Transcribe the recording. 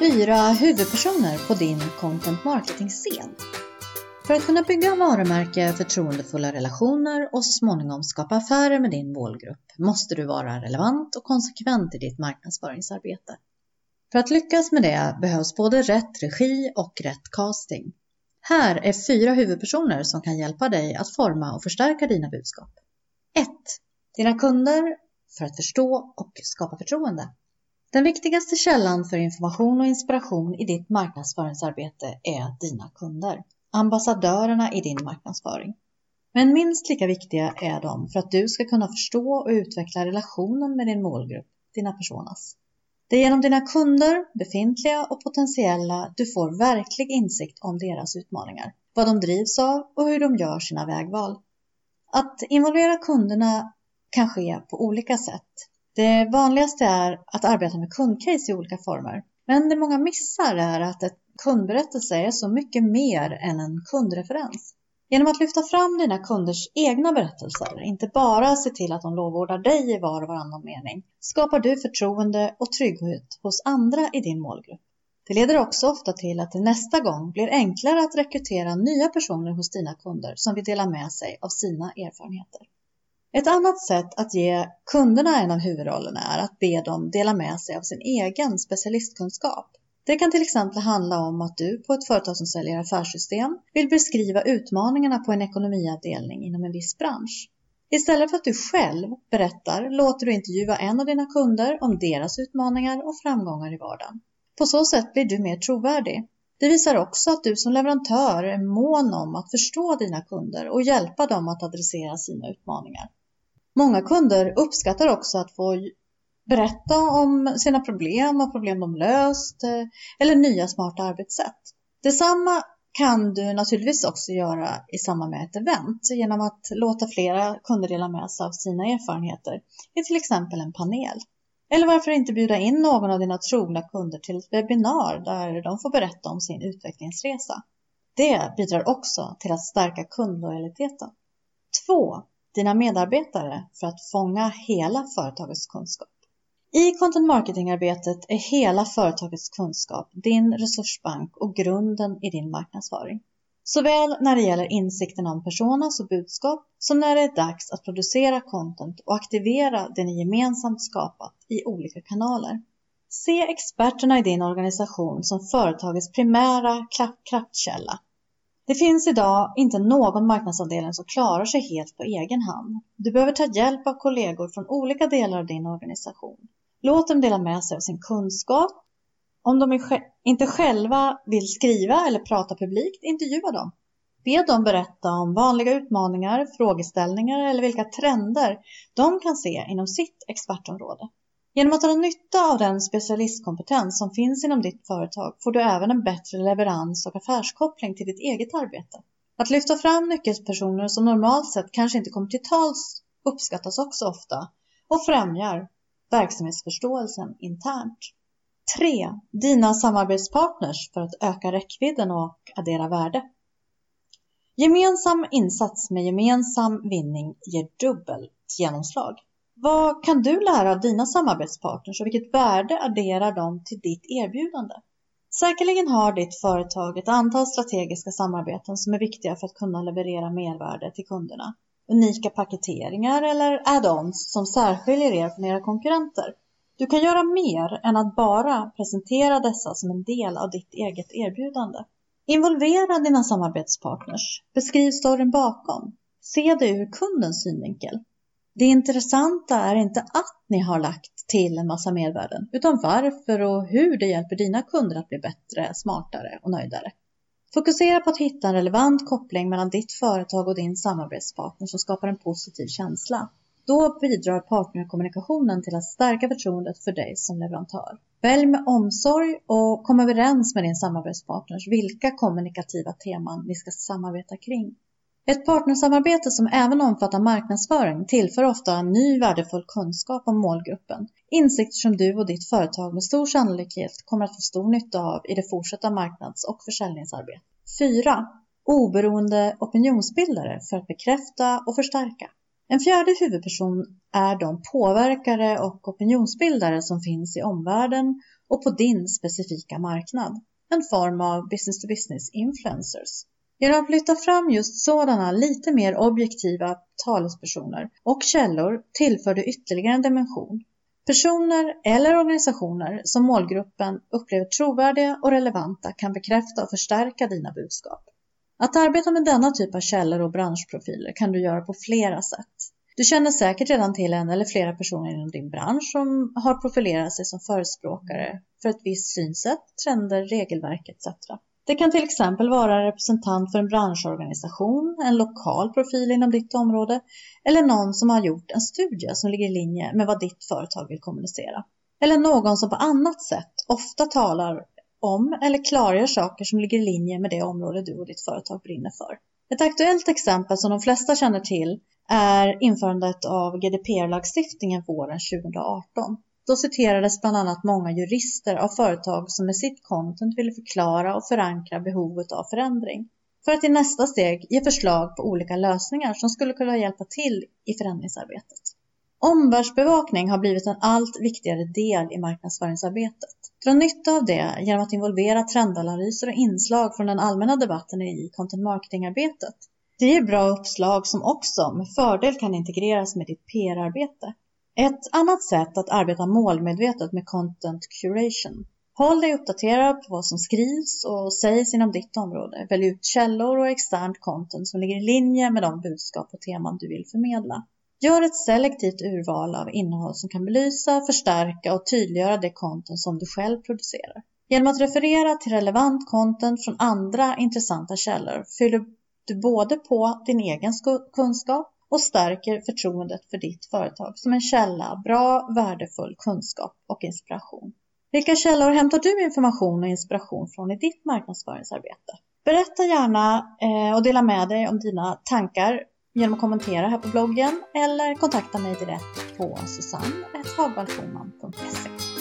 Fyra huvudpersoner på din content marketing-scen. För att kunna bygga varumärke, förtroendefulla relationer och så småningom skapa affärer med din målgrupp måste du vara relevant och konsekvent i ditt marknadsföringsarbete. För att lyckas med det behövs både rätt regi och rätt casting. Här är fyra huvudpersoner som kan hjälpa dig att forma och förstärka dina budskap. 1. Dina kunder för att förstå och skapa förtroende. Den viktigaste källan för information och inspiration i ditt marknadsföringsarbete är dina kunder, ambassadörerna i din marknadsföring. Men minst lika viktiga är de för att du ska kunna förstå och utveckla relationen med din målgrupp, dina personas. Det är genom dina kunder, befintliga och potentiella, du får verklig insikt om deras utmaningar, vad de drivs av och hur de gör sina vägval. Att involvera kunderna kan ske på olika sätt. Det vanligaste är att arbeta med kundcase i olika former. Men det många missar är att ett kundberättelse är så mycket mer än en kundreferens. Genom att lyfta fram dina kunders egna berättelser, inte bara se till att de lovordar dig i var och varannan mening, skapar du förtroende och trygghet hos andra i din målgrupp. Det leder också ofta till att det nästa gång blir enklare att rekrytera nya personer hos dina kunder som vill dela med sig av sina erfarenheter. Ett annat sätt att ge kunderna en av huvudrollerna är att be dem dela med sig av sin egen specialistkunskap. Det kan till exempel handla om att du på ett företag som säljer affärssystem vill beskriva utmaningarna på en ekonomiavdelning inom en viss bransch. Istället för att du själv berättar låter du intervjua en av dina kunder om deras utmaningar och framgångar i vardagen. På så sätt blir du mer trovärdig. Det visar också att du som leverantör är mån om att förstå dina kunder och hjälpa dem att adressera sina utmaningar. Många kunder uppskattar också att få berätta om sina problem och problem de löst eh, eller nya smarta arbetssätt. Detsamma kan du naturligtvis också göra i samband med ett event genom att låta flera kunder dela med sig av sina erfarenheter i till exempel en panel. Eller varför inte bjuda in någon av dina trogna kunder till ett webbinar där de får berätta om sin utvecklingsresa. Det bidrar också till att stärka kundlojaliteten. 2 dina medarbetare för att fånga hela företagets kunskap. I content marketing-arbetet är hela företagets kunskap din resursbank och grunden i din marknadsföring. Såväl när det gäller insikten om personas och budskap som när det är dags att producera content och aktivera det ni gemensamt skapat i olika kanaler. Se experterna i din organisation som företagets primära kraftkälla det finns idag inte någon marknadsavdelning som klarar sig helt på egen hand. Du behöver ta hjälp av kollegor från olika delar av din organisation. Låt dem dela med sig av sin kunskap. Om de inte själva vill skriva eller prata publikt, intervjua dem. Be dem berätta om vanliga utmaningar, frågeställningar eller vilka trender de kan se inom sitt expertområde. Genom att dra nytta av den specialistkompetens som finns inom ditt företag får du även en bättre leverans och affärskoppling till ditt eget arbete. Att lyfta fram nyckelpersoner som normalt sett kanske inte kommer till tals uppskattas också ofta och främjar verksamhetsförståelsen internt. 3. Dina samarbetspartners för att öka räckvidden och addera värde. Gemensam insats med gemensam vinning ger dubbelt genomslag. Vad kan du lära av dina samarbetspartners och vilket värde adderar de till ditt erbjudande? Säkerligen har ditt företag ett antal strategiska samarbeten som är viktiga för att kunna leverera mervärde till kunderna. Unika paketeringar eller add-ons som särskiljer er från era konkurrenter. Du kan göra mer än att bara presentera dessa som en del av ditt eget erbjudande. Involvera dina samarbetspartners. Beskriv storyn bakom. Se det ur kundens synvinkel. Det intressanta är inte att ni har lagt till en massa mervärden, utan varför och hur det hjälper dina kunder att bli bättre, smartare och nöjdare. Fokusera på att hitta en relevant koppling mellan ditt företag och din samarbetspartner som skapar en positiv känsla. Då bidrar partnerkommunikationen till att stärka förtroendet för dig som leverantör. Välj med omsorg och kom överens med din samarbetspartners vilka kommunikativa teman ni ska samarbeta kring. Ett partnersamarbete som även omfattar marknadsföring tillför ofta en ny värdefull kunskap om målgruppen, insikter som du och ditt företag med stor sannolikhet kommer att få stor nytta av i det fortsatta marknads och försäljningsarbetet. 4. Oberoende opinionsbildare för att bekräfta och förstärka. En fjärde huvudperson är de påverkare och opinionsbildare som finns i omvärlden och på din specifika marknad. En form av business to business influencers. Genom att lyfta fram just sådana lite mer objektiva talespersoner och källor tillför du ytterligare en dimension. Personer eller organisationer som målgruppen upplever trovärdiga och relevanta kan bekräfta och förstärka dina budskap. Att arbeta med denna typ av källor och branschprofiler kan du göra på flera sätt. Du känner säkert redan till en eller flera personer inom din bransch som har profilerat sig som förespråkare för ett visst synsätt, trender, regelverk etc. Det kan till exempel vara en representant för en branschorganisation, en lokal profil inom ditt område eller någon som har gjort en studie som ligger i linje med vad ditt företag vill kommunicera. Eller någon som på annat sätt ofta talar om eller klargör saker som ligger i linje med det område du och ditt företag brinner för. Ett aktuellt exempel som de flesta känner till är införandet av GDPR-lagstiftningen våren 2018. Då citerades bland annat många jurister av företag som med sitt content ville förklara och förankra behovet av förändring för att i nästa steg ge förslag på olika lösningar som skulle kunna hjälpa till i förändringsarbetet. Omvärldsbevakning har blivit en allt viktigare del i marknadsföringsarbetet. Dra nytta av det genom att involvera trendanalyser och inslag från den allmänna debatten i content marketing-arbetet. Det ger bra uppslag som också med fördel kan integreras med ditt PR-arbete. Ett annat sätt att arbeta målmedvetet med content curation. Håll dig uppdaterad på vad som skrivs och sägs inom ditt område. Välj ut källor och externt content som ligger i linje med de budskap och teman du vill förmedla. Gör ett selektivt urval av innehåll som kan belysa, förstärka och tydliggöra det content som du själv producerar. Genom att referera till relevant content från andra intressanta källor fyller du både på din egen kunskap och stärker förtroendet för ditt företag som en källa av bra, värdefull kunskap och inspiration. Vilka källor hämtar du information och inspiration från i ditt marknadsföringsarbete? Berätta gärna eh, och dela med dig om dina tankar genom att kommentera här på bloggen eller kontakta mig direkt på susanne.hagvallschoman.se